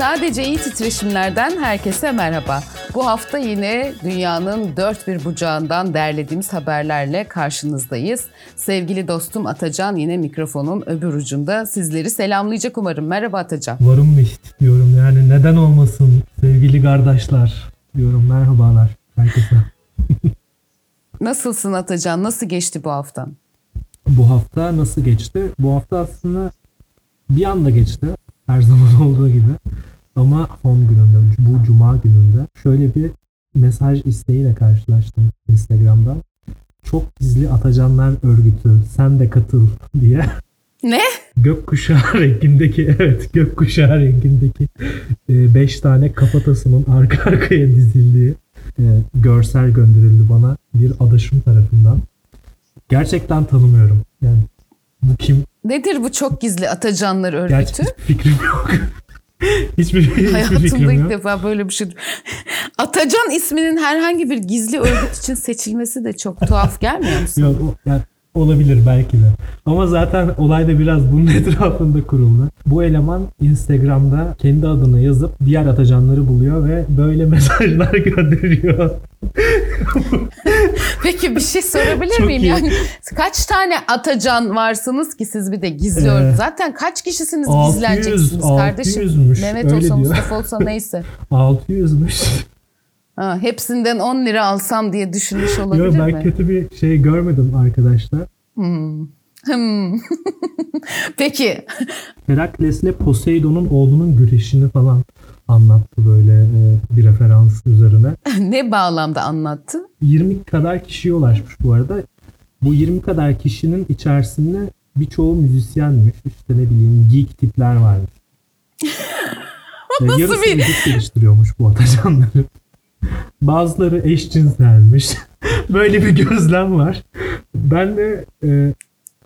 Sadece iyi titreşimlerden herkese merhaba. Bu hafta yine dünyanın dört bir bucağından derlediğimiz haberlerle karşınızdayız. Sevgili dostum Atacan yine mikrofonun öbür ucunda sizleri selamlayacak umarım. Merhaba Atacan. Varım mı diyorum yani neden olmasın sevgili kardeşler diyorum merhabalar herkese. Nasılsın Atacan? Nasıl geçti bu hafta? Bu hafta nasıl geçti? Bu hafta aslında bir anda geçti. Her zaman olduğu gibi. Ama son gününde, bu cuma gününde şöyle bir mesaj isteğiyle karşılaştım Instagram'da. Çok gizli Atacanlar örgütü sen de katıl diye. Ne? Gökkuşağı rengindeki evet gökkuşağı rengindeki 5 e, tane kafatasının arka arkaya dizildiği e, görsel gönderildi bana bir adaşım tarafından. Gerçekten tanımıyorum. Yani bu kim? Nedir bu çok gizli Atacanlar örgütü? Gerçekten fikrim yok. hiçbir, hiçbir Hayatımda ilk yok. defa böyle bir şey. Atacan isminin herhangi bir gizli örgüt için seçilmesi de çok tuhaf gelmiyor musun? Yok, yani olabilir belki de. Ama zaten olay da biraz bunun etrafında kuruldu. Bu eleman Instagram'da kendi adını yazıp diğer atacanları buluyor ve böyle mesajlar gönderiyor. Peki bir şey sorabilir Çok miyim? iyi. Yani kaç tane Atacan varsınız ki siz bir de gizli Ee? Zaten kaç kişisiniz 600, gizleneceksiniz kardeşim? 600'müş, Mehmet öyle olsa diyor. Mustafa olsa neyse. 600'müş. Ha, hepsinden 10 lira alsam diye düşünmüş olabilir Yok ben mi? kötü bir şey görmedim arkadaşlar. Hmm. Peki Herakles'le Poseidon'un oğlunun güreşini falan anlattı böyle e, bir referans üzerine. ne bağlamda anlattı? 20 kadar kişiye ulaşmış bu arada. Bu 20 kadar kişinin içerisinde birçoğu müzisyenmiş. İşte ne bileyim geek tipler varmış. E, Nasıl Yarısı bir- müzik geliştiriyormuş bu atacanları. Bazıları eşcinselmiş. Böyle bir gözlem var. Ben de e,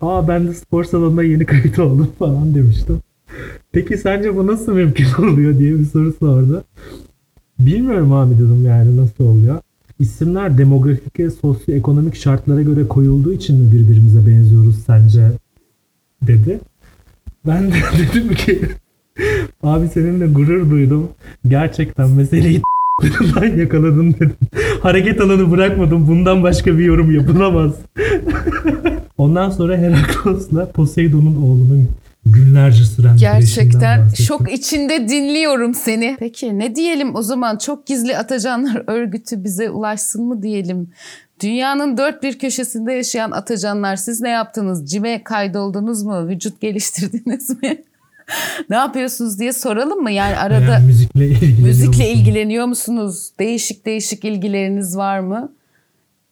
aa ben de spor salonuna yeni kayıt oldum falan demiştim. Peki sence bu nasıl mümkün oluyor diye bir soru sordu. Bilmiyorum abi dedim yani nasıl oluyor. İsimler demografik ve sosyoekonomik şartlara göre koyulduğu için mi birbirimize benziyoruz sence dedi. Ben de dedim ki abi seninle gurur duydum. Gerçekten meseleyi ben yakaladın dedim. Hareket alanı bırakmadım. Bundan başka bir yorum yapılamaz. Ondan sonra Heraklos'la Poseidon'un oğlunun günlerce süren Gerçekten şok içinde dinliyorum seni. Peki ne diyelim o zaman çok gizli Atacanlar örgütü bize ulaşsın mı diyelim? Dünyanın dört bir köşesinde yaşayan Atacanlar siz ne yaptınız? Cime kaydoldunuz mu? Vücut geliştirdiniz mi? ne yapıyorsunuz diye soralım mı? Yani arada Veya müzikle ilgileniyor müzikle musun? ilgileniyor musunuz? Değişik değişik ilgileriniz var mı?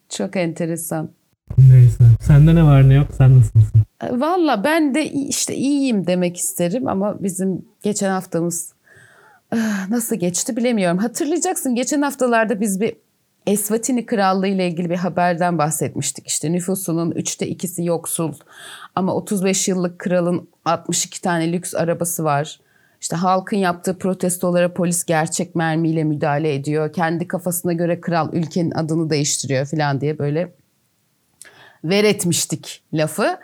Çok enteresan. Neyse. Sende ne var ne yok sen nasılsın? E, Valla ben de işte iyiyim demek isterim ama bizim geçen haftamız ah, nasıl geçti bilemiyorum. Hatırlayacaksın geçen haftalarda biz bir Eswatini Krallığı ile ilgili bir haberden bahsetmiştik. İşte nüfusunun üçte ikisi yoksul ama 35 yıllık kralın 62 tane lüks arabası var. İşte halkın yaptığı protestolara polis gerçek mermiyle müdahale ediyor. Kendi kafasına göre kral ülkenin adını değiştiriyor falan diye böyle ver etmiştik lafı.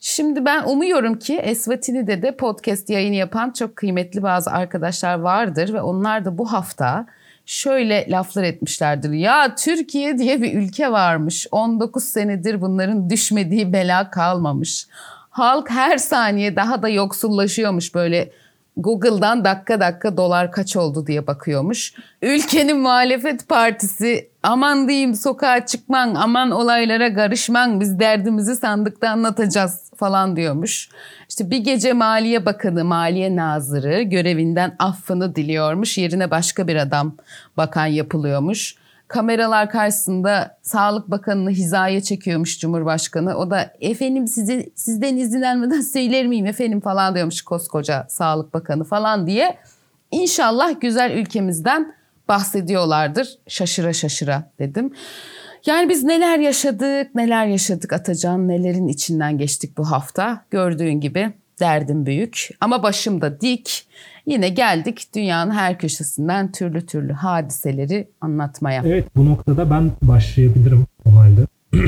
Şimdi ben umuyorum ki Esvatini'de de podcast yayını yapan çok kıymetli bazı arkadaşlar vardır ve onlar da bu hafta şöyle laflar etmişlerdir. Ya Türkiye diye bir ülke varmış. 19 senedir bunların düşmediği bela kalmamış. Halk her saniye daha da yoksullaşıyormuş böyle Google'dan dakika dakika dolar kaç oldu diye bakıyormuş. Ülkenin muhalefet partisi aman diyeyim sokağa çıkman, aman olaylara karışman, biz derdimizi sandıkta anlatacağız falan diyormuş. İşte bir gece Maliye Bakanı, Maliye Nazırı görevinden affını diliyormuş. Yerine başka bir adam bakan yapılıyormuş. Kameralar karşısında Sağlık Bakanı'nı hizaya çekiyormuş Cumhurbaşkanı. O da efendim sizi sizden izin almadan söyler miyim efendim falan diyormuş koskoca Sağlık Bakanı falan diye. İnşallah güzel ülkemizden bahsediyorlardır. Şaşıra şaşıra dedim. Yani biz neler yaşadık, neler yaşadık Atacan, nelerin içinden geçtik bu hafta. Gördüğün gibi derdim büyük ama başım da dik. Yine geldik dünyanın her köşesinden türlü türlü hadiseleri anlatmaya. Evet bu noktada ben başlayabilirim o halde.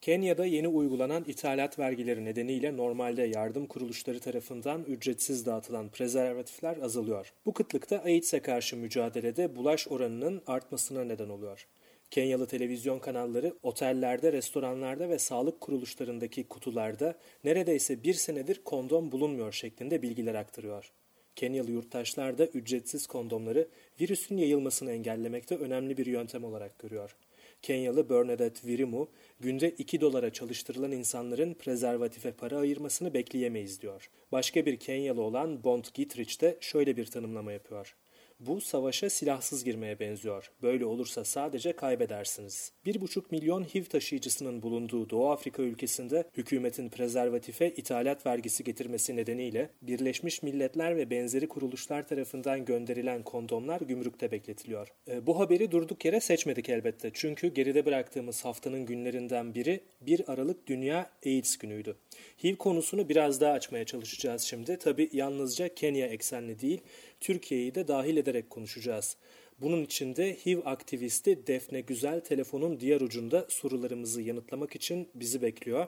Kenya'da yeni uygulanan ithalat vergileri nedeniyle normalde yardım kuruluşları tarafından ücretsiz dağıtılan prezervatifler azalıyor. Bu kıtlıkta AIDS'e karşı mücadelede bulaş oranının artmasına neden oluyor. Kenyalı televizyon kanalları otellerde, restoranlarda ve sağlık kuruluşlarındaki kutularda neredeyse bir senedir kondom bulunmuyor şeklinde bilgiler aktarıyor. Kenyalı yurttaşlar da ücretsiz kondomları virüsün yayılmasını engellemekte önemli bir yöntem olarak görüyor. Kenyalı Bernadette Virimu, günde 2 dolara çalıştırılan insanların prezervatife para ayırmasını bekleyemeyiz diyor. Başka bir Kenyalı olan Bond Gitrich de şöyle bir tanımlama yapıyor. Bu savaşa silahsız girmeye benziyor. Böyle olursa sadece kaybedersiniz. 1,5 milyon HIV taşıyıcısının bulunduğu Doğu Afrika ülkesinde hükümetin prezervatife ithalat vergisi getirmesi nedeniyle Birleşmiş Milletler ve benzeri kuruluşlar tarafından gönderilen kondomlar gümrükte bekletiliyor. E, bu haberi durduk yere seçmedik elbette. Çünkü geride bıraktığımız haftanın günlerinden biri 1 Aralık Dünya AIDS günüydü. HIV konusunu biraz daha açmaya çalışacağız şimdi. Tabi yalnızca Kenya eksenli değil, Türkiye'yi de dahil ederek konuşacağız. Bunun için de HIV aktivisti Defne Güzel telefonun diğer ucunda sorularımızı yanıtlamak için bizi bekliyor.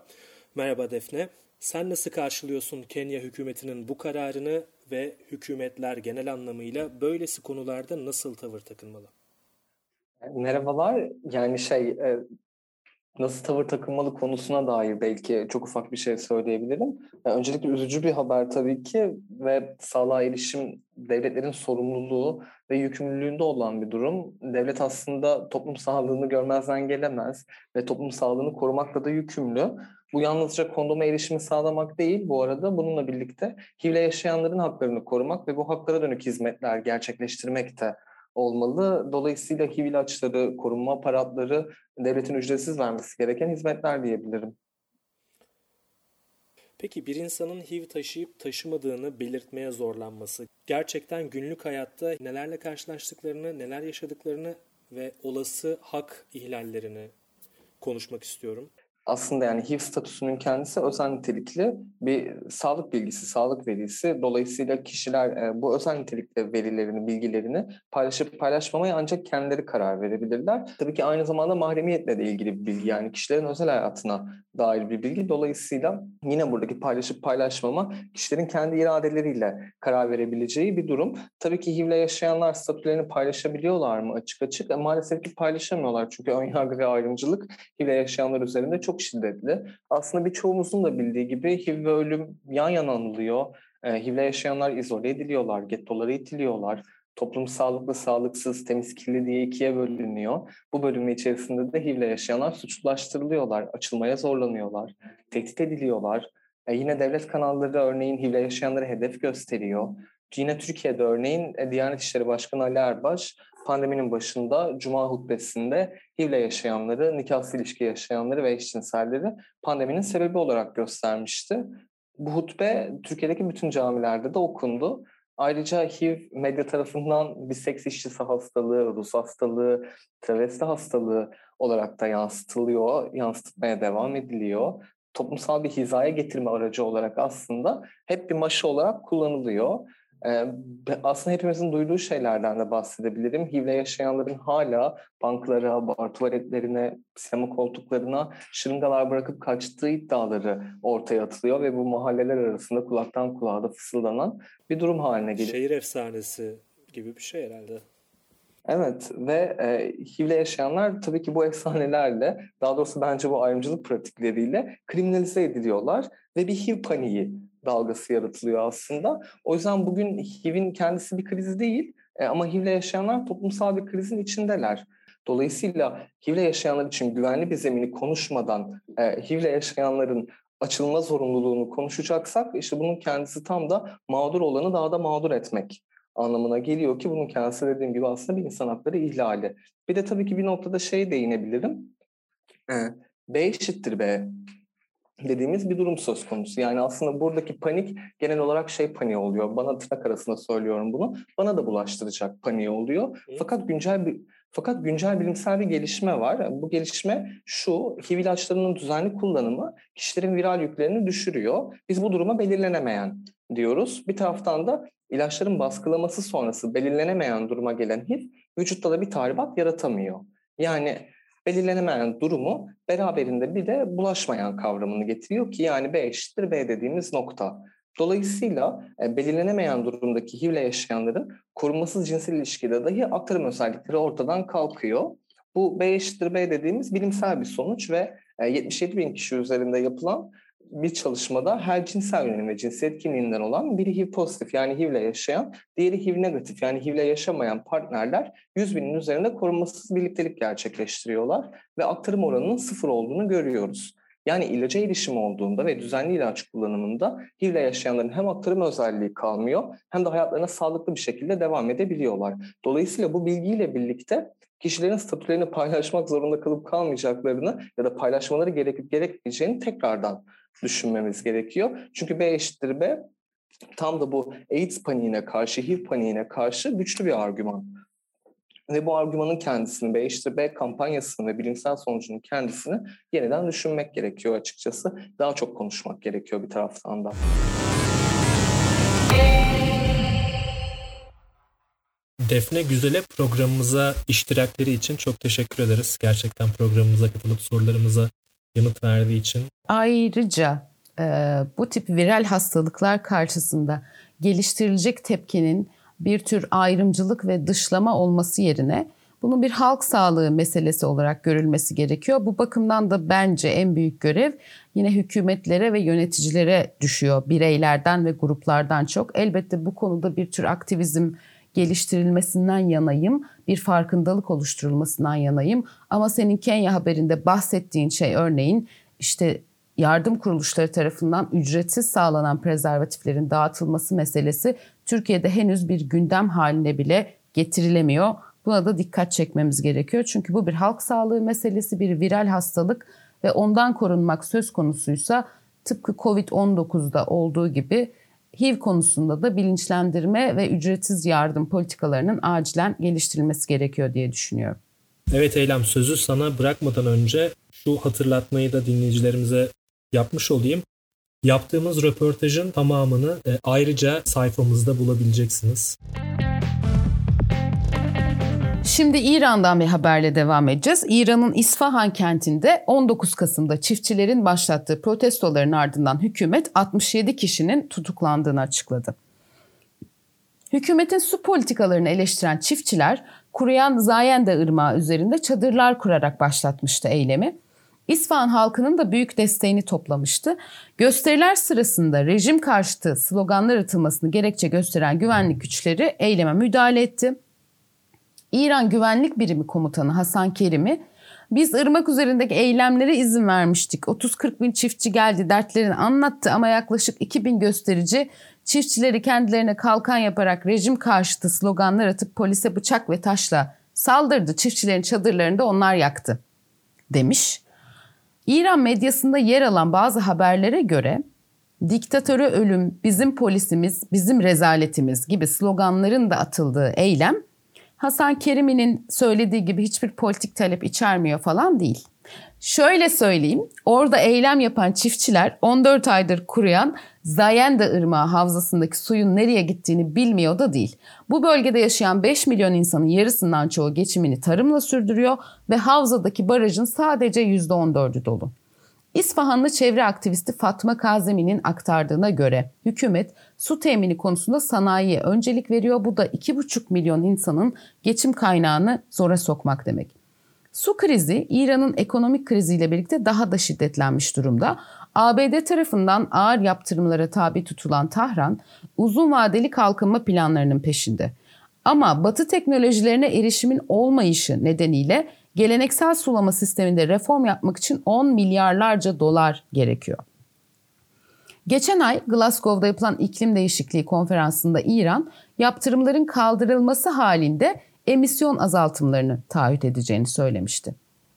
Merhaba Defne. Sen nasıl karşılıyorsun Kenya hükümetinin bu kararını ve hükümetler genel anlamıyla böylesi konularda nasıl tavır takınmalı? Merhabalar. Yani şey e, nasıl tavır takılmalı konusuna dair belki çok ufak bir şey söyleyebilirim. Yani öncelikle üzücü bir haber tabii ki ve sağlığa erişim devletlerin sorumluluğu ve yükümlülüğünde olan bir durum. Devlet aslında toplum sağlığını görmezden gelemez ve toplum sağlığını korumakla da yükümlü. Bu yalnızca kondoma erişimi sağlamak değil bu arada bununla birlikte HIV'le yaşayanların haklarını korumak ve bu haklara dönük hizmetler gerçekleştirmek de olmalı. Dolayısıyla HIV ilaçları, korunma aparatları devletin ücretsiz vermesi gereken hizmetler diyebilirim. Peki bir insanın HIV taşıyıp taşımadığını belirtmeye zorlanması gerçekten günlük hayatta nelerle karşılaştıklarını, neler yaşadıklarını ve olası hak ihlallerini konuşmak istiyorum aslında yani HIV statüsünün kendisi özel nitelikli bir sağlık bilgisi, sağlık verisi. Dolayısıyla kişiler e, bu özel nitelikli verilerini, bilgilerini paylaşıp paylaşmamaya ancak kendileri karar verebilirler. Tabii ki aynı zamanda mahremiyetle de ilgili bir bilgi yani kişilerin özel hayatına dair bir bilgi. Dolayısıyla yine buradaki paylaşıp paylaşmama kişilerin kendi iradeleriyle karar verebileceği bir durum. Tabii ki HIV'le yaşayanlar statülerini paylaşabiliyorlar mı açık açık? E, maalesef ki paylaşamıyorlar çünkü önyargı ve ayrımcılık HIV'le yaşayanlar üzerinde çok çok şiddetli. Aslında birçoğumuzun da bildiği gibi HIV ve ölüm yan yana anılıyor. E, HIV'le yaşayanlar izole ediliyorlar, gettolara itiliyorlar. Toplum sağlıklı, sağlıksız, temiz, kirli diye ikiye bölünüyor. Bu bölümü içerisinde de HIV'le yaşayanlar suçlulaştırılıyorlar, açılmaya zorlanıyorlar, tehdit ediliyorlar. E, yine devlet kanalları örneğin HIV'le yaşayanları hedef gösteriyor. Yine Türkiye'de örneğin e, Diyanet İşleri Başkanı Ali Erbaş pandeminin başında Cuma hutbesinde HIV'le yaşayanları, nikahsız ilişki yaşayanları ve eşcinselleri pandeminin sebebi olarak göstermişti. Bu hutbe Türkiye'deki bütün camilerde de okundu. Ayrıca HIV medya tarafından bir seks işçisi hastalığı, Rus hastalığı, travesti hastalığı olarak da yansıtılıyor, yansıtmaya devam ediliyor. Toplumsal bir hizaya getirme aracı olarak aslında hep bir maşı olarak kullanılıyor. Aslında hepimizin duyduğu şeylerden de bahsedebilirim. HIV'le yaşayanların hala banklara, bar tuvaletlerine, sinema koltuklarına şırıngalar bırakıp kaçtığı iddiaları ortaya atılıyor ve bu mahalleler arasında kulaktan kulağa da fısıldanan bir durum haline geliyor. Şehir efsanesi gibi bir şey herhalde. Evet ve e, HIV'le yaşayanlar tabii ki bu efsanelerle, daha doğrusu bence bu ayrımcılık pratikleriyle kriminalize ediliyorlar ve bir HIV paniği dalgası yaratılıyor aslında. O yüzden bugün HIV'in kendisi bir kriz değil e, ama HIV'le yaşayanlar toplumsal bir krizin içindeler. Dolayısıyla HIV'le yaşayanlar için güvenli bir zemini konuşmadan e, HIV'le yaşayanların açılma zorunluluğunu konuşacaksak işte bunun kendisi tam da mağdur olanı daha da mağdur etmek anlamına geliyor ki bunun kendisi dediğim gibi aslında bir insan hakları ihlali. Bir de tabii ki bir noktada şey değinebilirim. E, B eşittir B dediğimiz bir durum söz konusu. Yani aslında buradaki panik genel olarak şey paniği oluyor. Bana tırnak arasında söylüyorum bunu. Bana da bulaştıracak paniği oluyor. Fakat güncel bir fakat güncel bilimsel bir gelişme var. Bu gelişme şu, HIV ilaçlarının düzenli kullanımı kişilerin viral yüklerini düşürüyor. Biz bu duruma belirlenemeyen diyoruz. Bir taraftan da ilaçların baskılaması sonrası belirlenemeyen duruma gelen HIV vücutta da bir tahribat yaratamıyor. Yani belirlenemeyen durumu beraberinde bir de bulaşmayan kavramını getiriyor ki yani B eşittir B dediğimiz nokta. Dolayısıyla e, belirlenemeyen durumdaki HIV ile yaşayanların korunmasız cinsel ilişkide dahi aktarım özellikleri ortadan kalkıyor. Bu B eşittir B dediğimiz bilimsel bir sonuç ve 77 e, bin kişi üzerinde yapılan bir çalışmada her cinsel yönelim ve cinsiyet kimliğinden olan biri HIV pozitif yani HIV ile yaşayan, diğeri HIV negatif yani HIV ile yaşamayan partnerler 100 binin üzerinde korunmasız birliktelik gerçekleştiriyorlar ve aktarım oranının sıfır olduğunu görüyoruz. Yani ilaca erişim olduğunda ve düzenli ilaç kullanımında HIV ile yaşayanların hem aktarım özelliği kalmıyor hem de hayatlarına sağlıklı bir şekilde devam edebiliyorlar. Dolayısıyla bu bilgiyle birlikte kişilerin statülerini paylaşmak zorunda kalıp kalmayacaklarını ya da paylaşmaları gerekip gerekmeyeceğini tekrardan düşünmemiz gerekiyor. Çünkü B eşittir B tam da bu AIDS paniğine karşı, HIV paniğine karşı güçlü bir argüman. Ve bu argümanın kendisini, B eşittir B kampanyasını ve bilimsel sonucunun kendisini yeniden düşünmek gerekiyor açıkçası. Daha çok konuşmak gerekiyor bir taraftan da. Defne Güzel'e programımıza iştirakleri için çok teşekkür ederiz. Gerçekten programımıza katılıp sorularımıza yanıt verdiği için. Ayrıca e, bu tip viral hastalıklar karşısında geliştirilecek tepkinin bir tür ayrımcılık ve dışlama olması yerine bunun bir halk sağlığı meselesi olarak görülmesi gerekiyor. Bu bakımdan da bence en büyük görev yine hükümetlere ve yöneticilere düşüyor. Bireylerden ve gruplardan çok. Elbette bu konuda bir tür aktivizm geliştirilmesinden yanayım, bir farkındalık oluşturulmasından yanayım. Ama senin Kenya haberinde bahsettiğin şey örneğin işte yardım kuruluşları tarafından ücretsiz sağlanan prezervatiflerin dağıtılması meselesi Türkiye'de henüz bir gündem haline bile getirilemiyor. Buna da dikkat çekmemiz gerekiyor. Çünkü bu bir halk sağlığı meselesi, bir viral hastalık ve ondan korunmak söz konusuysa tıpkı Covid-19'da olduğu gibi HIV konusunda da bilinçlendirme ve ücretsiz yardım politikalarının acilen geliştirilmesi gerekiyor diye düşünüyorum. Evet Eylem sözü sana bırakmadan önce şu hatırlatmayı da dinleyicilerimize yapmış olayım. Yaptığımız röportajın tamamını e, ayrıca sayfamızda bulabileceksiniz. Şimdi İran'dan bir haberle devam edeceğiz. İran'ın İsfahan kentinde 19 Kasım'da çiftçilerin başlattığı protestoların ardından hükümet 67 kişinin tutuklandığını açıkladı. Hükümetin su politikalarını eleştiren çiftçiler kuruyan Zayende Irmağı üzerinde çadırlar kurarak başlatmıştı eylemi. İsfahan halkının da büyük desteğini toplamıştı. Gösteriler sırasında rejim karşıtı sloganlar atılmasını gerekçe gösteren güvenlik güçleri eyleme müdahale etti. İran Güvenlik Birimi Komutanı Hasan Kerim'i biz ırmak üzerindeki eylemlere izin vermiştik. 30-40 bin çiftçi geldi dertlerini anlattı ama yaklaşık 2 bin gösterici çiftçileri kendilerine kalkan yaparak rejim karşıtı sloganlar atıp polise bıçak ve taşla saldırdı. Çiftçilerin çadırlarını da onlar yaktı demiş. İran medyasında yer alan bazı haberlere göre diktatörü ölüm, bizim polisimiz, bizim rezaletimiz gibi sloganların da atıldığı eylem Hasan Kerimi'nin söylediği gibi hiçbir politik talep içermiyor falan değil. Şöyle söyleyeyim, orada eylem yapan çiftçiler 14 aydır kuruyan Zayende Irmağı havzasındaki suyun nereye gittiğini bilmiyor da değil. Bu bölgede yaşayan 5 milyon insanın yarısından çoğu geçimini tarımla sürdürüyor ve havzadaki barajın sadece %14'ü dolu. İsfahanlı çevre aktivisti Fatma Kazemi'nin aktardığına göre hükümet su temini konusunda sanayiye öncelik veriyor. Bu da 2,5 milyon insanın geçim kaynağını zora sokmak demek. Su krizi İran'ın ekonomik kriziyle birlikte daha da şiddetlenmiş durumda. ABD tarafından ağır yaptırımlara tabi tutulan Tahran uzun vadeli kalkınma planlarının peşinde. Ama batı teknolojilerine erişimin olmayışı nedeniyle geleneksel sulama sisteminde reform yapmak için 10 milyarlarca dolar gerekiyor. Geçen ay Glasgow'da yapılan iklim değişikliği konferansında İran yaptırımların kaldırılması halinde emisyon azaltımlarını taahhüt edeceğini söylemişti.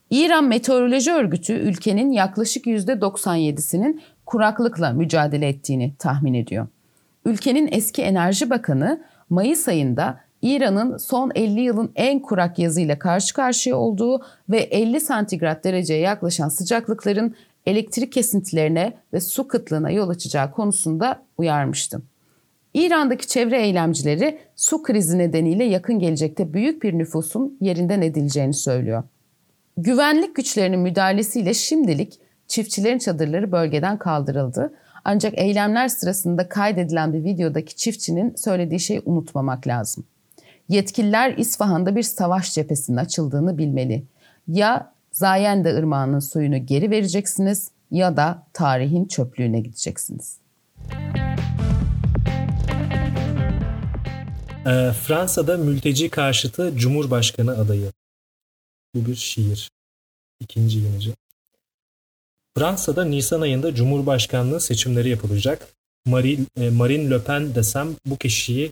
İran Meteoroloji Örgütü ülkenin yaklaşık %97'sinin kuraklıkla mücadele ettiğini tahmin ediyor. Ülkenin eski enerji bakanı Mayıs ayında İran'ın son 50 yılın en kurak yazıyla karşı karşıya olduğu ve 50 santigrat dereceye yaklaşan sıcaklıkların elektrik kesintilerine ve su kıtlığına yol açacağı konusunda uyarmıştım. İran'daki çevre eylemcileri su krizi nedeniyle yakın gelecekte büyük bir nüfusun yerinden edileceğini söylüyor. Güvenlik güçlerinin müdahalesiyle şimdilik çiftçilerin çadırları bölgeden kaldırıldı. Ancak eylemler sırasında kaydedilen bir videodaki çiftçinin söylediği şeyi unutmamak lazım. Yetkililer İsfahan'da bir savaş cephesinin açıldığını bilmeli. Ya Zayende Irmağı'nın suyunu geri vereceksiniz ya da tarihin çöplüğüne gideceksiniz. Ee, Fransa'da mülteci karşıtı Cumhurbaşkanı adayı. Bu bir şiir. İkinci yenici. Fransa'da Nisan ayında Cumhurbaşkanlığı seçimleri yapılacak. Marine, e, Marine Le Pen desem bu kişiyi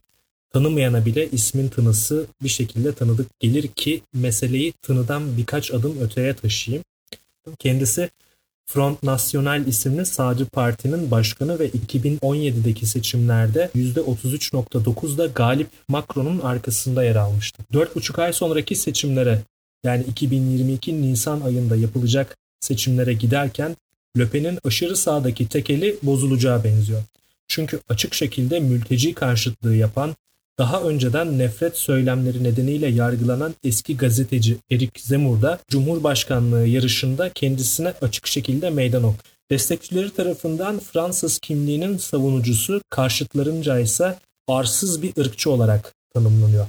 tanımayana bile ismin tınısı bir şekilde tanıdık gelir ki meseleyi tınıdan birkaç adım öteye taşıyayım. Kendisi Front National isimli sağcı partinin başkanı ve 2017'deki seçimlerde %33.9'da galip Macron'un arkasında yer almıştı. 4,5 ay sonraki seçimlere yani 2022 Nisan ayında yapılacak seçimlere giderken Le Pen'in aşırı sağdaki tekeli bozulacağı benziyor. Çünkü açık şekilde mülteci karşıtlığı yapan, daha önceden nefret söylemleri nedeniyle yargılanan eski gazeteci Erik Zemmour da Cumhurbaşkanlığı yarışında kendisine açık şekilde meydan ok. Destekçileri tarafından Fransız kimliğinin savunucusu, karşıtlarınca ise arsız bir ırkçı olarak tanımlanıyor.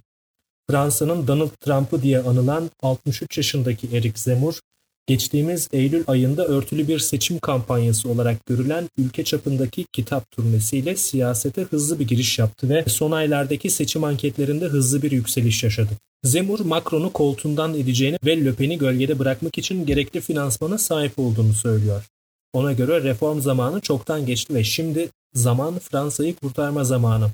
Fransa'nın Donald Trump'ı diye anılan 63 yaşındaki Erik Zemmour, geçtiğimiz Eylül ayında örtülü bir seçim kampanyası olarak görülen ülke çapındaki kitap turnesiyle siyasete hızlı bir giriş yaptı ve son aylardaki seçim anketlerinde hızlı bir yükseliş yaşadı. Zemur Macron'u koltuğundan edeceğini ve Le Pen'i gölgede bırakmak için gerekli finansmana sahip olduğunu söylüyor. Ona göre reform zamanı çoktan geçti ve şimdi zaman Fransa'yı kurtarma zamanı.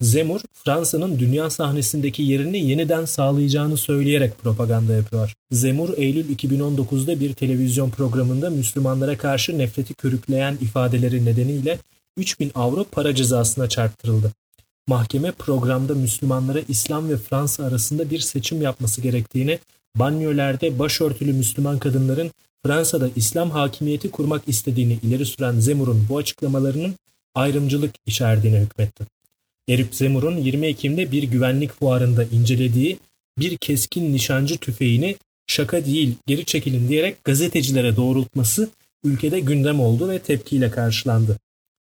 Zemur, Fransa'nın dünya sahnesindeki yerini yeniden sağlayacağını söyleyerek propaganda yapıyor. Zemur, Eylül 2019'da bir televizyon programında Müslümanlara karşı nefreti körükleyen ifadeleri nedeniyle 3000 avro para cezasına çarptırıldı. Mahkeme programda Müslümanlara İslam ve Fransa arasında bir seçim yapması gerektiğini, banyolerde başörtülü Müslüman kadınların Fransa'da İslam hakimiyeti kurmak istediğini ileri süren Zemur'un bu açıklamalarının ayrımcılık içerdiğine hükmetti. Erik Zemur'un 20 Ekim'de bir güvenlik fuarında incelediği bir keskin nişancı tüfeğini şaka değil geri çekilin diyerek gazetecilere doğrultması ülkede gündem oldu ve tepkiyle karşılandı.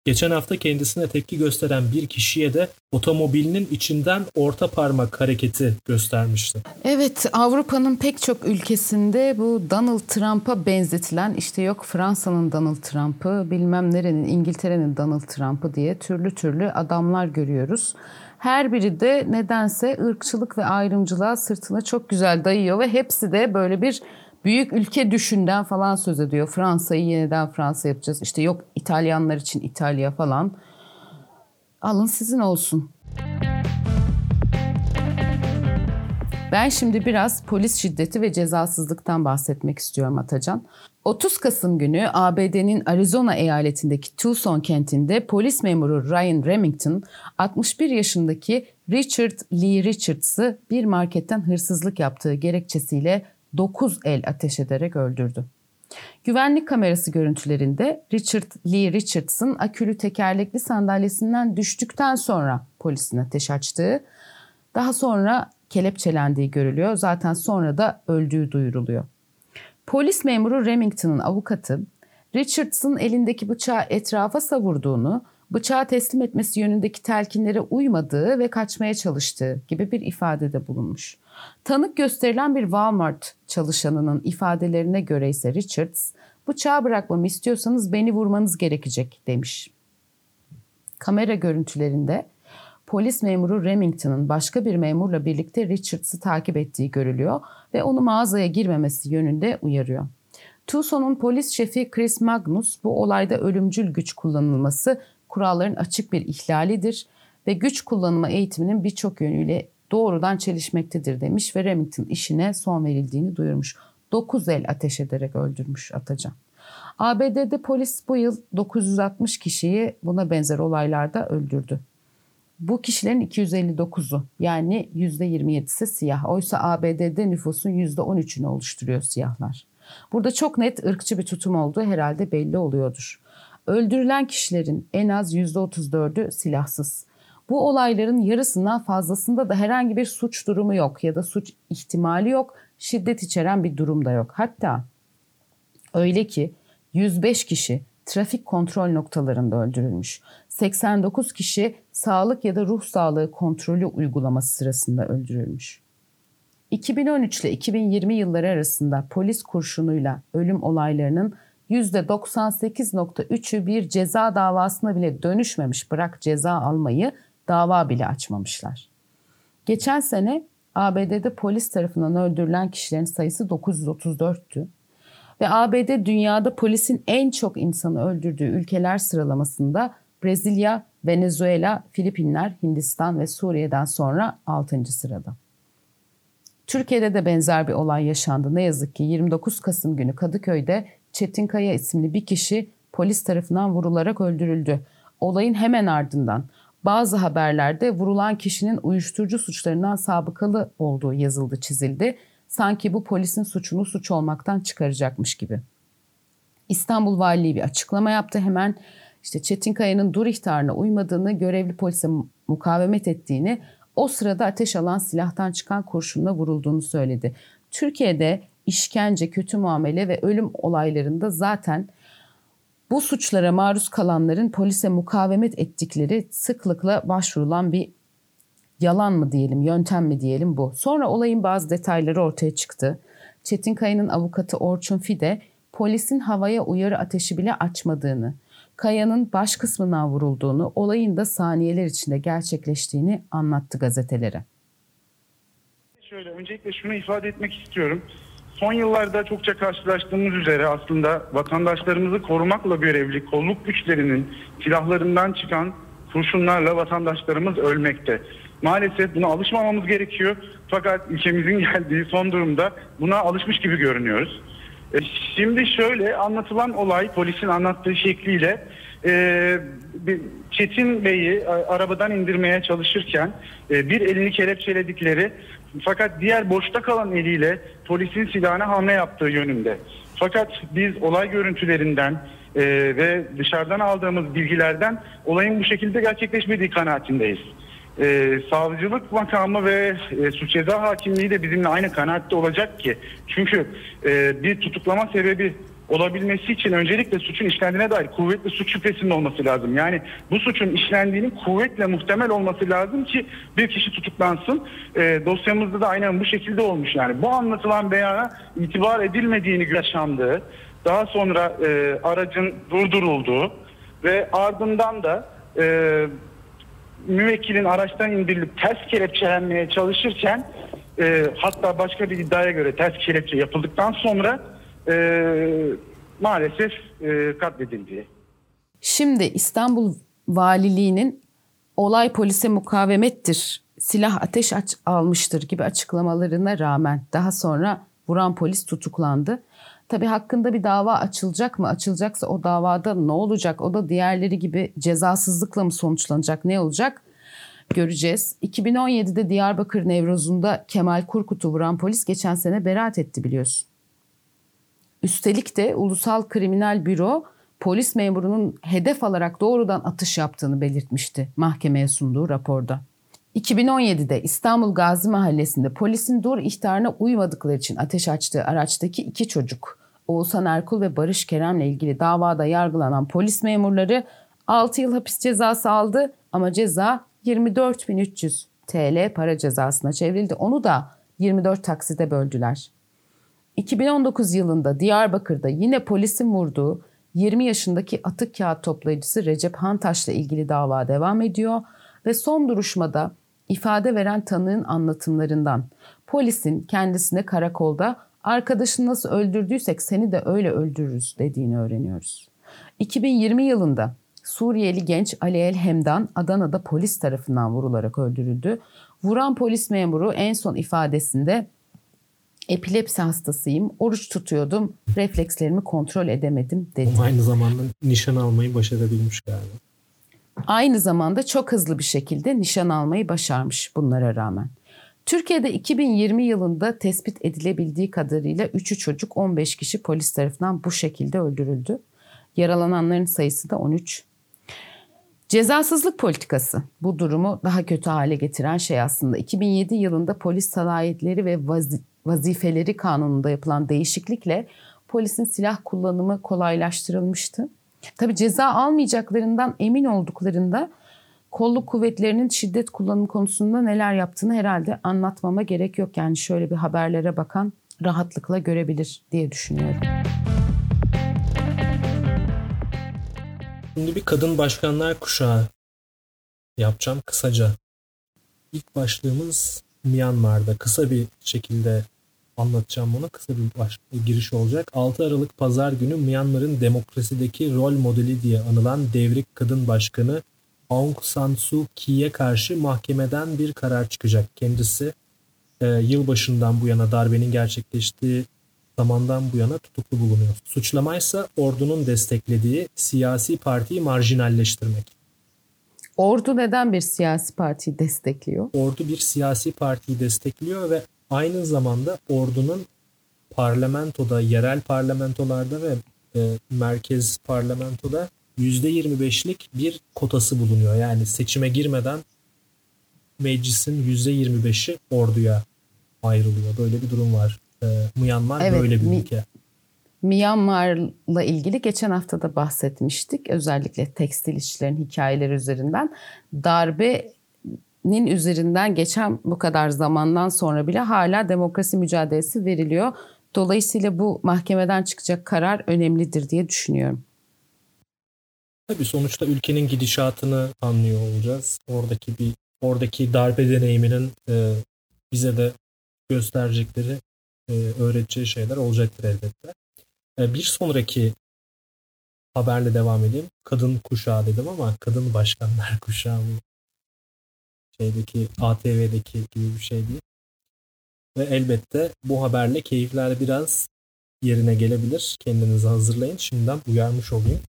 Geçen hafta kendisine tepki gösteren bir kişiye de otomobilinin içinden orta parmak hareketi göstermişti. Evet Avrupa'nın pek çok ülkesinde bu Donald Trump'a benzetilen işte yok Fransa'nın Donald Trump'ı bilmem nerenin İngiltere'nin Donald Trump'ı diye türlü türlü adamlar görüyoruz. Her biri de nedense ırkçılık ve ayrımcılığa sırtına çok güzel dayıyor ve hepsi de böyle bir büyük ülke düşünden falan söz ediyor. Fransa'yı yeniden Fransa yapacağız. İşte yok İtalyanlar için İtalya falan. Alın sizin olsun. Ben şimdi biraz polis şiddeti ve cezasızlıktan bahsetmek istiyorum Atacan. 30 Kasım günü ABD'nin Arizona eyaletindeki Tucson kentinde polis memuru Ryan Remington 61 yaşındaki Richard Lee Richards'ı bir marketten hırsızlık yaptığı gerekçesiyle 9 el ateş ederek öldürdü. Güvenlik kamerası görüntülerinde Richard Lee Richards'ın akülü tekerlekli sandalyesinden düştükten sonra polisin ateş açtığı, daha sonra kelepçelendiği görülüyor. Zaten sonra da öldüğü duyuruluyor. Polis memuru Remington'ın avukatı Richards'ın elindeki bıçağı etrafa savurduğunu, bıçağı teslim etmesi yönündeki telkinlere uymadığı ve kaçmaya çalıştığı gibi bir ifadede bulunmuş. Tanık gösterilen bir Walmart çalışanının ifadelerine göre ise Richards, bıçağı bırakmamı istiyorsanız beni vurmanız gerekecek demiş. Kamera görüntülerinde polis memuru Remington'ın başka bir memurla birlikte Richards'ı takip ettiği görülüyor ve onu mağazaya girmemesi yönünde uyarıyor. Tucson'un polis şefi Chris Magnus bu olayda ölümcül güç kullanılması kuralların açık bir ihlalidir ve güç kullanımı eğitiminin birçok yönüyle doğrudan çelişmektedir demiş ve Remington işine son verildiğini duyurmuş. 9 el ateş ederek öldürmüş Atacan. ABD'de polis bu yıl 960 kişiyi buna benzer olaylarda öldürdü. Bu kişilerin 259'u yani %27'si siyah. Oysa ABD'de nüfusun %13'ünü oluşturuyor siyahlar. Burada çok net ırkçı bir tutum olduğu herhalde belli oluyordur. Öldürülen kişilerin en az %34'ü silahsız. Bu olayların yarısından fazlasında da herhangi bir suç durumu yok ya da suç ihtimali yok. şiddet içeren bir durum da yok. Hatta öyle ki 105 kişi trafik kontrol noktalarında öldürülmüş. 89 kişi sağlık ya da ruh sağlığı kontrolü uygulaması sırasında öldürülmüş. 2013 ile 2020 yılları arasında polis kurşunuyla ölüm olaylarının %98.3'ü bir ceza davasına bile dönüşmemiş bırak ceza almayı dava bile açmamışlar. Geçen sene ABD'de polis tarafından öldürülen kişilerin sayısı 934'tü. Ve ABD dünyada polisin en çok insanı öldürdüğü ülkeler sıralamasında Brezilya, Venezuela, Filipinler, Hindistan ve Suriye'den sonra 6. sırada. Türkiye'de de benzer bir olay yaşandı. Ne yazık ki 29 Kasım günü Kadıköy'de Çetin Kaya isimli bir kişi polis tarafından vurularak öldürüldü. Olayın hemen ardından bazı haberlerde vurulan kişinin uyuşturucu suçlarından sabıkalı olduğu yazıldı çizildi. Sanki bu polisin suçunu suç olmaktan çıkaracakmış gibi. İstanbul Valiliği bir açıklama yaptı hemen. İşte Çetin Kaya'nın dur ihtarına uymadığını, görevli polise mukavemet ettiğini, o sırada ateş alan silahtan çıkan kurşunla vurulduğunu söyledi. Türkiye'de işkence, kötü muamele ve ölüm olaylarında zaten bu suçlara maruz kalanların polise mukavemet ettikleri sıklıkla başvurulan bir yalan mı diyelim, yöntem mi diyelim bu. Sonra olayın bazı detayları ortaya çıktı. Çetin Kaya'nın avukatı Orçun Fide polisin havaya uyarı ateşi bile açmadığını, Kaya'nın baş kısmından vurulduğunu, olayın da saniyeler içinde gerçekleştiğini anlattı gazetelere. Şöyle öncelikle şunu ifade etmek istiyorum. Son yıllarda çokça karşılaştığımız üzere aslında vatandaşlarımızı korumakla görevli kolluk güçlerinin silahlarından çıkan kurşunlarla vatandaşlarımız ölmekte. Maalesef buna alışmamamız gerekiyor. Fakat ülkemizin geldiği son durumda buna alışmış gibi görünüyoruz. E, şimdi şöyle anlatılan olay polisin anlattığı şekliyle e, Çetin Bey'i arabadan indirmeye çalışırken e, bir elini kelepçeledikleri fakat diğer boşta kalan eliyle polisin silahına hamle yaptığı yönünde. Fakat biz olay görüntülerinden e, ve dışarıdan aldığımız bilgilerden olayın bu şekilde gerçekleşmediği kanaatindeyiz. E, savcılık makamı ve e, suç ceza hakimliği de bizimle aynı kanaatte olacak ki. Çünkü e, bir tutuklama sebebi olabilmesi için öncelikle suçun işlendiğine dair kuvvetli suç şüphesinin olması lazım. Yani bu suçun işlendiğinin kuvvetle muhtemel olması lazım ki bir kişi tutuklansın. E, dosyamızda da aynen bu şekilde olmuş. Yani bu anlatılan beyana itibar edilmediğini yaşandığı, daha sonra e, aracın durdurulduğu ve ardından da e, müvekkilin araçtan indirilip ters kelepçelenmeye çalışırken e, hatta başka bir iddiaya göre ters kelepçe yapıldıktan sonra maalesef e, katledildi. Şimdi İstanbul Valiliği'nin olay polise mukavemettir, silah ateş aç almıştır gibi açıklamalarına rağmen daha sonra vuran polis tutuklandı. Tabii hakkında bir dava açılacak mı? Açılacaksa o davada ne olacak? O da diğerleri gibi cezasızlıkla mı sonuçlanacak? Ne olacak? Göreceğiz. 2017'de Diyarbakır Nevroz'unda Kemal Kurkut'u vuran polis geçen sene beraat etti biliyorsun. Üstelik de Ulusal Kriminal Büro polis memurunun hedef alarak doğrudan atış yaptığını belirtmişti mahkemeye sunduğu raporda. 2017'de İstanbul Gazi Mahallesi'nde polisin dur ihtarına uymadıkları için ateş açtığı araçtaki iki çocuk Oğuzhan Erkul ve Barış Kerem'le ilgili davada yargılanan polis memurları 6 yıl hapis cezası aldı ama ceza 24.300 TL para cezasına çevrildi. Onu da 24 takside böldüler. 2019 yılında Diyarbakır'da yine polisin vurduğu 20 yaşındaki atık kağıt toplayıcısı Recep Hantaş'la ilgili dava devam ediyor ve son duruşmada ifade veren tanığın anlatımlarından polisin kendisine karakolda arkadaşını nasıl öldürdüysek seni de öyle öldürürüz dediğini öğreniyoruz. 2020 yılında Suriyeli genç Ali El Hemdan Adana'da polis tarafından vurularak öldürüldü. Vuran polis memuru en son ifadesinde epilepsi hastasıyım, oruç tutuyordum, reflekslerimi kontrol edemedim dedi. Ama aynı zamanda nişan almayı başarabilmiş galiba. Aynı zamanda çok hızlı bir şekilde nişan almayı başarmış bunlara rağmen. Türkiye'de 2020 yılında tespit edilebildiği kadarıyla 3'ü çocuk 15 kişi polis tarafından bu şekilde öldürüldü. Yaralananların sayısı da 13. Cezasızlık politikası bu durumu daha kötü hale getiren şey aslında. 2007 yılında polis salayetleri ve vazifeleri kanununda yapılan değişiklikle polisin silah kullanımı kolaylaştırılmıştı. Tabi ceza almayacaklarından emin olduklarında kolluk kuvvetlerinin şiddet kullanımı konusunda neler yaptığını herhalde anlatmama gerek yok. Yani şöyle bir haberlere bakan rahatlıkla görebilir diye düşünüyorum. Şimdi bir kadın başkanlar kuşağı yapacağım kısaca. İlk başlığımız Myanmar'da kısa bir şekilde anlatacağım bunu. Kısa bir baş, giriş olacak. 6 Aralık Pazar günü Myanmar'ın demokrasideki rol modeli diye anılan devrik kadın başkanı Aung San Suu Kyi'ye karşı mahkemeden bir karar çıkacak. Kendisi e, yılbaşından bu yana darbenin gerçekleştiği zamandan bu yana tutuklu bulunuyor. Suçlama ise ordunun desteklediği siyasi partiyi marjinalleştirmek. Ordu neden bir siyasi partiyi destekliyor? Ordu bir siyasi partiyi destekliyor ve aynı zamanda ordunun parlamentoda, yerel parlamentolarda ve e, merkez parlamentoda %25'lik bir kotası bulunuyor. Yani seçime girmeden meclisin %25'i orduya ayrılıyor. Böyle bir durum var. Ee, Myanmar evet, böyle bir ülke. Myanmar'la ilgili geçen hafta da bahsetmiştik. Özellikle tekstil işçilerin hikayeleri üzerinden. Darbenin üzerinden geçen bu kadar zamandan sonra bile hala demokrasi mücadelesi veriliyor. Dolayısıyla bu mahkemeden çıkacak karar önemlidir diye düşünüyorum. Tabii sonuçta ülkenin gidişatını anlıyor olacağız. Oradaki bir oradaki darbe deneyiminin e, bize de gösterecekleri, e, öğreteceği şeyler olacaktır elbette. E, bir sonraki haberle devam edeyim. Kadın kuşağı dedim ama kadın başkanlar kuşağı bu şeydeki ATV'deki gibi bir şey değil. Ve elbette bu haberle keyifler biraz yerine gelebilir. Kendinizi hazırlayın. Şimdiden uyarmış olayım.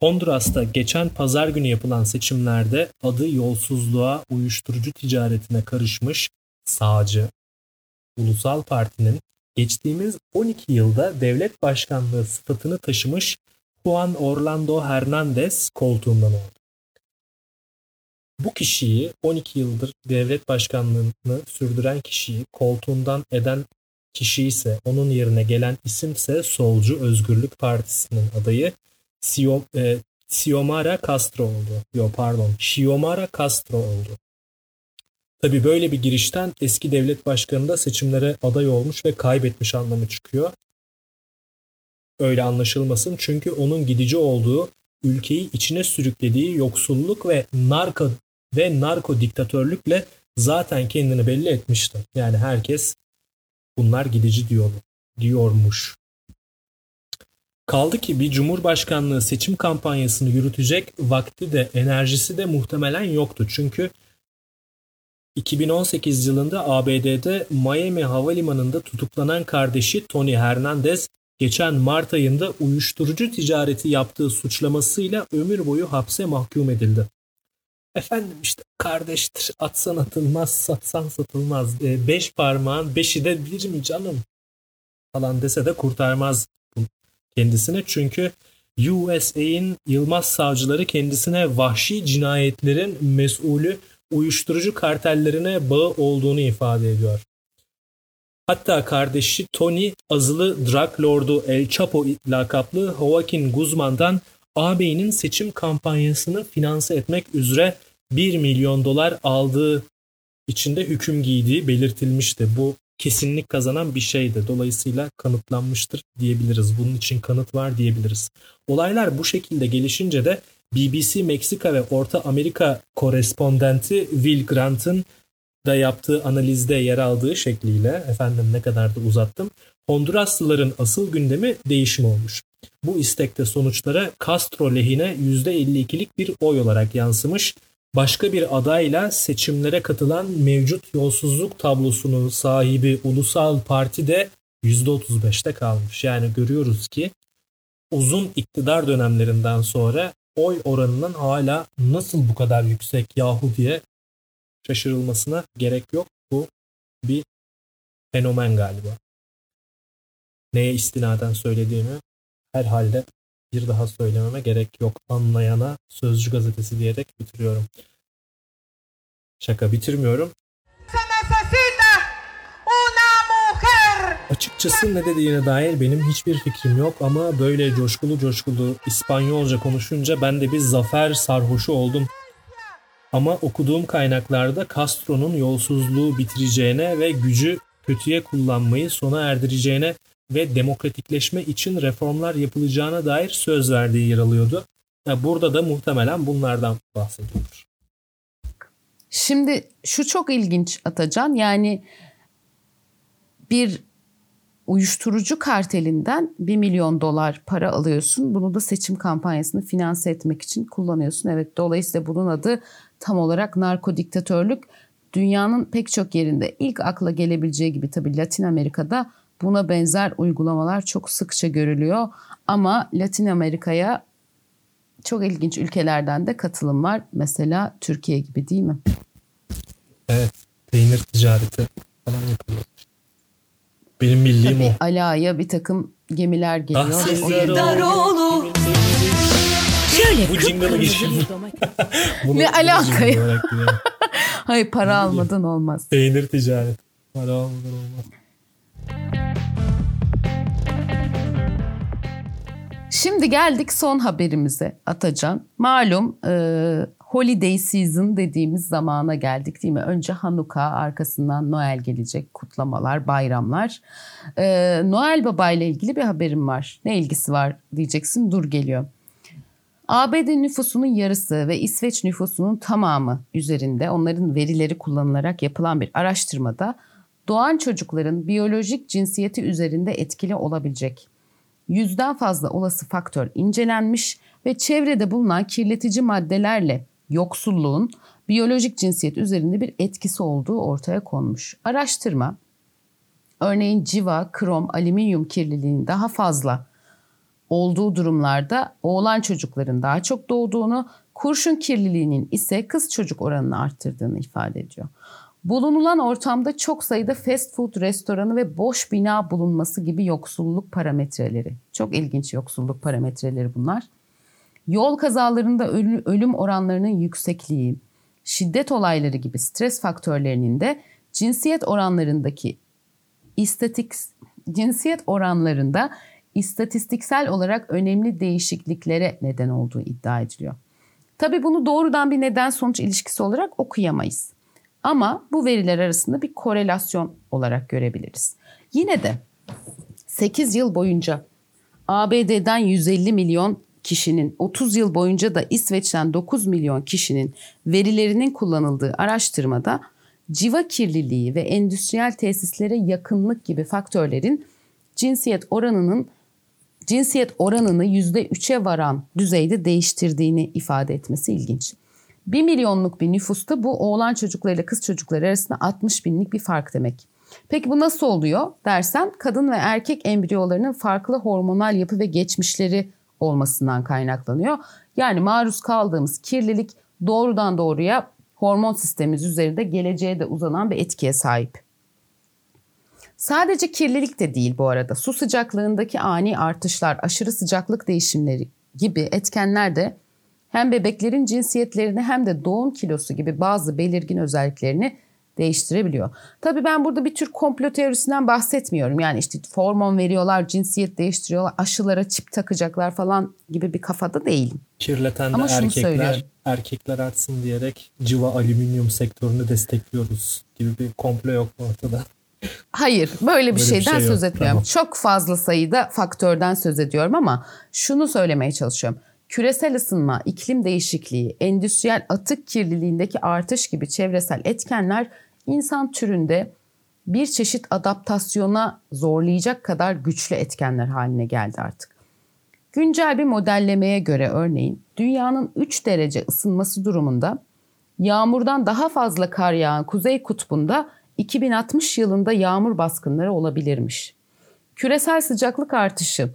Honduras'ta geçen pazar günü yapılan seçimlerde adı yolsuzluğa, uyuşturucu ticaretine karışmış sağcı Ulusal Parti'nin geçtiğimiz 12 yılda devlet başkanlığı sıfatını taşımış Juan Orlando Hernandez koltuğundan oldu. Bu kişiyi 12 yıldır devlet başkanlığını sürdüren kişiyi koltuğundan eden kişi ise onun yerine gelen isimse Solcu Özgürlük Partisi'nin adayı Sio, e, Xiomara Castro oldu. Yo pardon. Xiomara Castro oldu. Tabi böyle bir girişten eski devlet başkanı da seçimlere aday olmuş ve kaybetmiş anlamı çıkıyor. Öyle anlaşılmasın çünkü onun gidici olduğu ülkeyi içine sürüklediği yoksulluk ve narko ve narko diktatörlükle zaten kendini belli etmişti. Yani herkes bunlar gidici diyor, diyormuş. Kaldı ki bir cumhurbaşkanlığı seçim kampanyasını yürütecek vakti de enerjisi de muhtemelen yoktu. Çünkü 2018 yılında ABD'de Miami Havalimanı'nda tutuklanan kardeşi Tony Hernandez geçen Mart ayında uyuşturucu ticareti yaptığı suçlamasıyla ömür boyu hapse mahkum edildi. Efendim işte kardeştir atsan atılmaz satsan satılmaz e, beş parmağın beşi de bir mi canım falan dese de kurtarmaz kendisine. Çünkü USA'in Yılmaz savcıları kendisine vahşi cinayetlerin mesulü uyuşturucu kartellerine bağı olduğunu ifade ediyor. Hatta kardeşi Tony azılı drug lordu El Chapo lakaplı Joaquin Guzman'dan ağabeyinin seçim kampanyasını finanse etmek üzere 1 milyon dolar aldığı içinde hüküm giydiği belirtilmişti. Bu kesinlik kazanan bir şeydi. Dolayısıyla kanıtlanmıştır diyebiliriz. Bunun için kanıt var diyebiliriz. Olaylar bu şekilde gelişince de BBC Meksika ve Orta Amerika korespondenti Will Grant'ın da yaptığı analizde yer aldığı şekliyle efendim ne kadar da uzattım. Honduraslıların asıl gündemi değişim olmuş. Bu istekte sonuçlara Castro lehine %52'lik bir oy olarak yansımış başka bir adayla seçimlere katılan mevcut yolsuzluk tablosunun sahibi Ulusal Parti de %35'te kalmış. Yani görüyoruz ki uzun iktidar dönemlerinden sonra oy oranının hala nasıl bu kadar yüksek yahu diye şaşırılmasına gerek yok. Bu bir fenomen galiba. Neye istinaden söylediğimi herhalde bir daha söylememe gerek yok. Anlayana Sözcü gazetesi diyerek bitiriyorum. Şaka bitirmiyorum. Açıkçası ne dediğine dair benim hiçbir fikrim yok ama böyle coşkulu coşkulu İspanyolca konuşunca ben de bir zafer sarhoşu oldum. Ama okuduğum kaynaklarda Castro'nun yolsuzluğu bitireceğine ve gücü kötüye kullanmayı sona erdireceğine ve demokratikleşme için reformlar yapılacağına dair söz verdiği yer alıyordu. Burada da muhtemelen bunlardan bahsediyordur. Şimdi şu çok ilginç Atacan yani bir uyuşturucu kartelinden 1 milyon dolar para alıyorsun. Bunu da seçim kampanyasını finanse etmek için kullanıyorsun. Evet dolayısıyla bunun adı tam olarak narko diktatörlük. Dünyanın pek çok yerinde ilk akla gelebileceği gibi tabii Latin Amerika'da buna benzer uygulamalar çok sıkça görülüyor. Ama Latin Amerika'ya çok ilginç ülkelerden de katılım var. Mesela Türkiye gibi değil mi? Evet. Peynir ticareti falan yapılıyor. Benim bildiğim Tabii o. Ala'ya bir takım gemiler geliyor. Ah, ve o sizler gemiler- oğlu. Şöyle Bu jingle'ı. Bunu- Ne alaka ya? Hayır para almadan olmaz. Peynir ticareti. Para olmadan olmaz. Şimdi geldik son haberimize Atacan. Malum e, holiday season dediğimiz zamana geldik değil mi? Önce Hanuka arkasından Noel gelecek kutlamalar, bayramlar. E, Noel Baba ile ilgili bir haberim var. Ne ilgisi var diyeceksin dur geliyor. ABD nüfusunun yarısı ve İsveç nüfusunun tamamı üzerinde onların verileri kullanılarak yapılan bir araştırmada doğan çocukların biyolojik cinsiyeti üzerinde etkili olabilecek yüzden fazla olası faktör incelenmiş ve çevrede bulunan kirletici maddelerle yoksulluğun biyolojik cinsiyet üzerinde bir etkisi olduğu ortaya konmuş. Araştırma örneğin civa, krom, alüminyum kirliliğinin daha fazla olduğu durumlarda oğlan çocukların daha çok doğduğunu, kurşun kirliliğinin ise kız çocuk oranını arttırdığını ifade ediyor. Bulunulan ortamda çok sayıda fast food restoranı ve boş bina bulunması gibi yoksulluk parametreleri. Çok ilginç yoksulluk parametreleri bunlar. Yol kazalarında ölü- ölüm oranlarının yüksekliği, şiddet olayları gibi stres faktörlerinin de cinsiyet oranlarındaki istatik cinsiyet oranlarında istatistiksel olarak önemli değişikliklere neden olduğu iddia ediliyor. Tabii bunu doğrudan bir neden sonuç ilişkisi olarak okuyamayız. Ama bu veriler arasında bir korelasyon olarak görebiliriz. Yine de 8 yıl boyunca ABD'den 150 milyon kişinin 30 yıl boyunca da İsveç'ten 9 milyon kişinin verilerinin kullanıldığı araştırmada civa kirliliği ve endüstriyel tesislere yakınlık gibi faktörlerin cinsiyet oranının cinsiyet oranını %3'e varan düzeyde değiştirdiğini ifade etmesi ilginç. 1 milyonluk bir nüfusta bu oğlan çocuklarıyla kız çocukları arasında 60 binlik bir fark demek. Peki bu nasıl oluyor dersen kadın ve erkek embriyolarının farklı hormonal yapı ve geçmişleri olmasından kaynaklanıyor. Yani maruz kaldığımız kirlilik doğrudan doğruya hormon sistemimiz üzerinde geleceğe de uzanan bir etkiye sahip. Sadece kirlilik de değil bu arada. Su sıcaklığındaki ani artışlar, aşırı sıcaklık değişimleri gibi etkenler de hem bebeklerin cinsiyetlerini hem de doğum kilosu gibi bazı belirgin özelliklerini değiştirebiliyor. Tabii ben burada bir tür komplo teorisinden bahsetmiyorum. Yani işte hormon veriyorlar, cinsiyet değiştiriyorlar, aşılara çip takacaklar falan gibi bir kafada değilim. Kirleten de Ama erkekler, söylüyorum. erkekler artsın diyerek civa alüminyum sektörünü destekliyoruz gibi bir komplo yok mu ortada? Hayır, böyle bir Böyle bir şeyden şey yok, söz etmiyorum. tamam. Çok fazla sayıda faktörden söz ediyorum ama şunu söylemeye çalışıyorum. Küresel ısınma, iklim değişikliği, endüstriyel atık kirliliğindeki artış gibi çevresel etkenler insan türünde bir çeşit adaptasyona zorlayacak kadar güçlü etkenler haline geldi artık. Güncel bir modellemeye göre örneğin dünyanın 3 derece ısınması durumunda yağmurdan daha fazla kar yağan Kuzey Kutbu'nda 2060 yılında yağmur baskınları olabilirmiş. Küresel sıcaklık artışı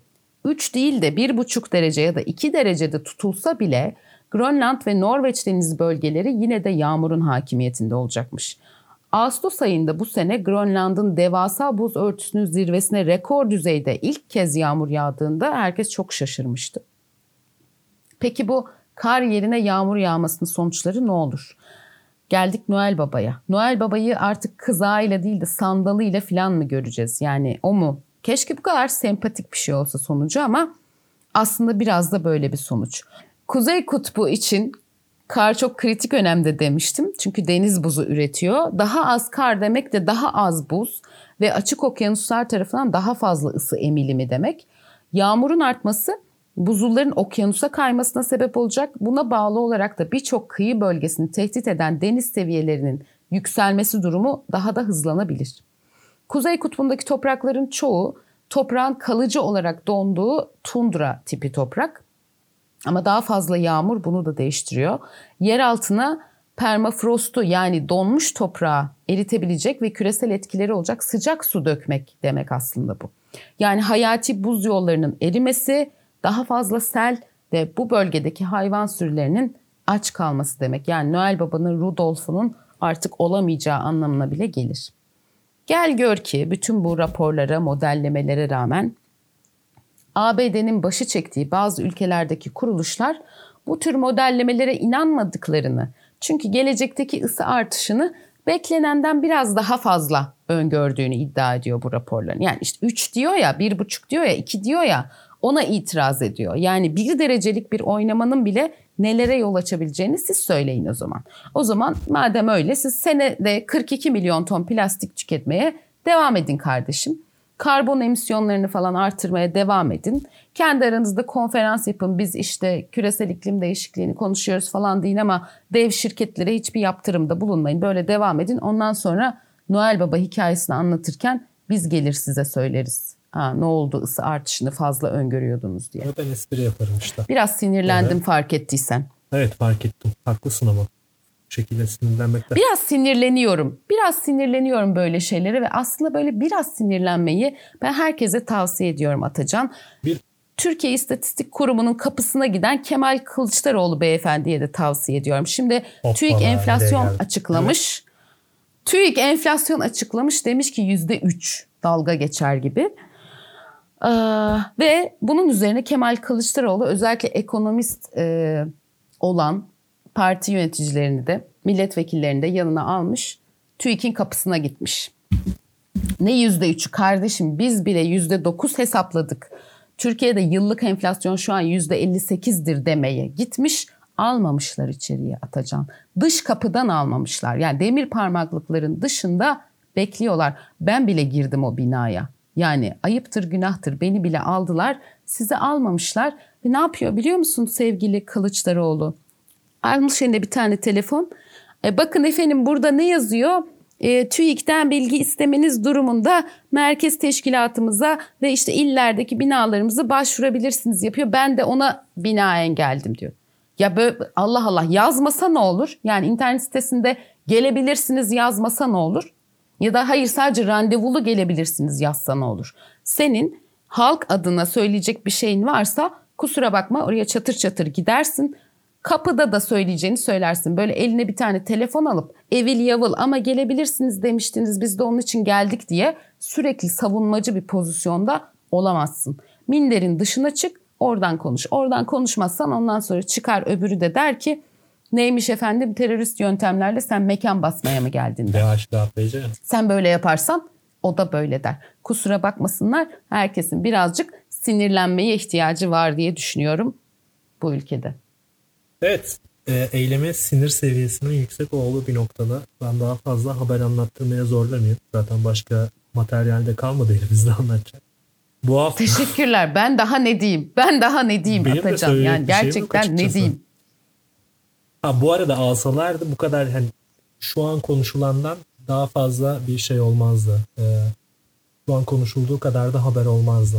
3 değil de 1,5 derece ya da 2 derecede tutulsa bile Grönland ve Norveç denizi bölgeleri yine de yağmurun hakimiyetinde olacakmış. Ağustos ayında bu sene Grönland'ın devasa buz örtüsünün zirvesine rekor düzeyde ilk kez yağmur yağdığında herkes çok şaşırmıştı. Peki bu kar yerine yağmur yağmasının sonuçları ne olur? Geldik Noel Baba'ya. Noel Baba'yı artık kızağıyla değil de sandalıyla falan mı göreceğiz? Yani o mu? Keşke bu kadar sempatik bir şey olsa sonucu ama aslında biraz da böyle bir sonuç. Kuzey Kutbu için kar çok kritik önemde demiştim. Çünkü deniz buzu üretiyor. Daha az kar demek de daha az buz ve açık okyanuslar tarafından daha fazla ısı emilimi demek. Yağmurun artması buzulların okyanusa kaymasına sebep olacak. Buna bağlı olarak da birçok kıyı bölgesini tehdit eden deniz seviyelerinin yükselmesi durumu daha da hızlanabilir. Kuzey kutbundaki toprakların çoğu toprağın kalıcı olarak donduğu tundra tipi toprak. Ama daha fazla yağmur bunu da değiştiriyor. Yer altına permafrostu yani donmuş toprağı eritebilecek ve küresel etkileri olacak sıcak su dökmek demek aslında bu. Yani hayati buz yollarının erimesi, daha fazla sel ve bu bölgedeki hayvan sürülerinin aç kalması demek. Yani Noel Baba'nın Rudolf'unun artık olamayacağı anlamına bile gelir. Gel gör ki bütün bu raporlara, modellemelere rağmen ABD'nin başı çektiği bazı ülkelerdeki kuruluşlar bu tür modellemelere inanmadıklarını, çünkü gelecekteki ısı artışını beklenenden biraz daha fazla öngördüğünü iddia ediyor bu raporların. Yani işte 3 diyor ya, 1,5 diyor ya, 2 diyor ya ona itiraz ediyor. Yani bir derecelik bir oynamanın bile nelere yol açabileceğini siz söyleyin o zaman. O zaman madem öyle siz senede 42 milyon ton plastik tüketmeye devam edin kardeşim. Karbon emisyonlarını falan artırmaya devam edin. Kendi aranızda konferans yapın. Biz işte küresel iklim değişikliğini konuşuyoruz falan deyin ama dev şirketlere hiçbir yaptırımda bulunmayın. Böyle devam edin. Ondan sonra Noel Baba hikayesini anlatırken biz gelir size söyleriz. Ha, ne oldu ısı artışını fazla öngörüyordunuz diye. Ben espri yaparım işte. Biraz sinirlendim Evet. fark ettiysen. Evet fark ettim. Haklısın ama. Şekilde sinirlenmekte. Biraz sinirleniyorum. Biraz sinirleniyorum böyle şeylere ve aslında böyle biraz sinirlenmeyi ben herkese tavsiye ediyorum Atacan. Bir- Türkiye İstatistik Kurumu'nun kapısına giden Kemal Kılıçdaroğlu beyefendiye de tavsiye ediyorum. Şimdi Hoppala, TÜİK enflasyon açıklamış. TÜİK enflasyon açıklamış demiş ki yüzde üç dalga geçer gibi. Ee, ve bunun üzerine Kemal Kılıçdaroğlu özellikle ekonomist e, olan parti yöneticilerini de milletvekillerini de yanına almış. TÜİK'in kapısına gitmiş. Ne yüzde üçü kardeşim biz bile yüzde dokuz hesapladık. Türkiye'de yıllık enflasyon şu an yüzde elli sekizdir demeye gitmiş. Almamışlar içeriye Atacan. Dış kapıdan almamışlar. Yani demir parmaklıkların dışında bekliyorlar. Ben bile girdim o binaya. Yani ayıptır günahtır beni bile aldılar. Sizi almamışlar. Ve ne yapıyor biliyor musun sevgili Kılıçdaroğlu? Almış eline bir tane telefon. E, bakın efendim burada ne yazıyor? E, TÜİK'ten bilgi istemeniz durumunda merkez teşkilatımıza ve işte illerdeki binalarımızı başvurabilirsiniz yapıyor. Ben de ona binaen geldim diyor. Ya böyle Allah Allah yazmasa ne olur? Yani internet sitesinde gelebilirsiniz yazmasa ne olur? Ya da hayır sadece randevulu gelebilirsiniz yazsa ne olur? Senin halk adına söyleyecek bir şeyin varsa kusura bakma oraya çatır çatır gidersin. Kapıda da söyleyeceğini söylersin. Böyle eline bir tane telefon alıp evil yavıl ama gelebilirsiniz demiştiniz biz de onun için geldik diye sürekli savunmacı bir pozisyonda olamazsın. Minderin dışına çık oradan konuş. Oradan konuşmazsan ondan sonra çıkar öbürü de der ki neymiş efendim terörist yöntemlerle sen mekan basmaya mı geldin der. DHDAPC. Sen böyle yaparsan o da böyle der. Kusura bakmasınlar herkesin birazcık sinirlenmeye ihtiyacı var diye düşünüyorum bu ülkede. Evet. E, eyleme sinir seviyesinin yüksek olduğu bir noktada ben daha fazla haber anlattırmaya zorlamayayım. Zaten başka materyalde kalmadı elimizde anlatacak. Bu hafta Teşekkürler. Ben daha ne diyeyim? Ben daha ne diyeyim Benim Atacan? Yani gerçekten ne diyeyim? Ha, bu arada alsalardı bu kadar hani şu an konuşulandan daha fazla bir şey olmazdı. E, şu an konuşulduğu kadar da haber olmazdı.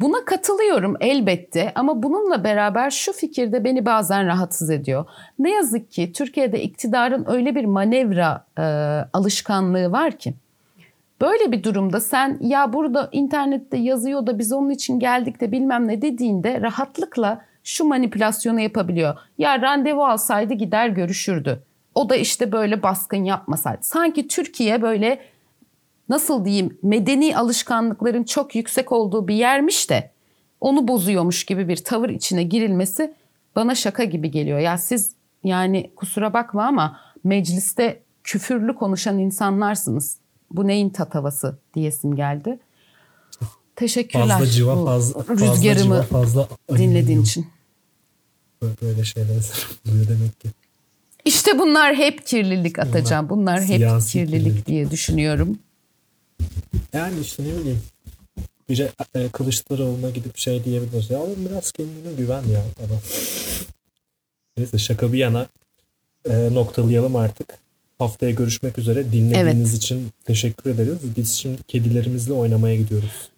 Buna katılıyorum elbette ama bununla beraber şu fikir de beni bazen rahatsız ediyor. Ne yazık ki Türkiye'de iktidarın öyle bir manevra e, alışkanlığı var ki böyle bir durumda sen ya burada internette yazıyor da biz onun için geldik de bilmem ne dediğinde rahatlıkla şu manipülasyonu yapabiliyor. Ya randevu alsaydı gider görüşürdü. O da işte böyle baskın yapmasaydı. Sanki Türkiye böyle nasıl diyeyim medeni alışkanlıkların çok yüksek olduğu bir yermiş de onu bozuyormuş gibi bir tavır içine girilmesi bana şaka gibi geliyor. Ya siz yani kusura bakma ama mecliste küfürlü konuşan insanlarsınız. Bu neyin tatavası diyesim geldi. Teşekkürler. Fazla civa fazla, fazla rüzgarımı civa, fazla dinlediğin için. Böyle, şeyler oluyor demek ki. İşte bunlar hep kirlilik atacağım. Bunlar hep kirlilik, kirlilik. diye düşünüyorum. Yani işte ne bileyim. Biri e, Kılıçdaroğlu'na gidip şey diyebiliriz. Ya oğlum biraz kendine güven ya adam. Neyse şaka bir yana e, noktalayalım artık. Haftaya görüşmek üzere. Dinlediğiniz için teşekkür ederiz. Biz şimdi kedilerimizle oynamaya gidiyoruz.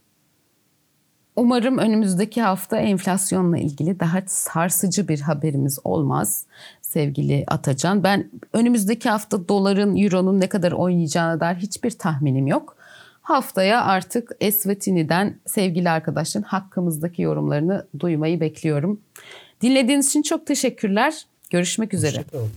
Umarım önümüzdeki hafta enflasyonla ilgili daha sarsıcı bir haberimiz olmaz sevgili Atacan. Ben önümüzdeki hafta doların, euronun ne kadar oynayacağına dair hiçbir tahminim yok. Haftaya artık Esvetini'den sevgili arkadaşların hakkımızdaki yorumlarını duymayı bekliyorum. Dinlediğiniz için çok teşekkürler. Görüşmek üzere. Hoşçakalın.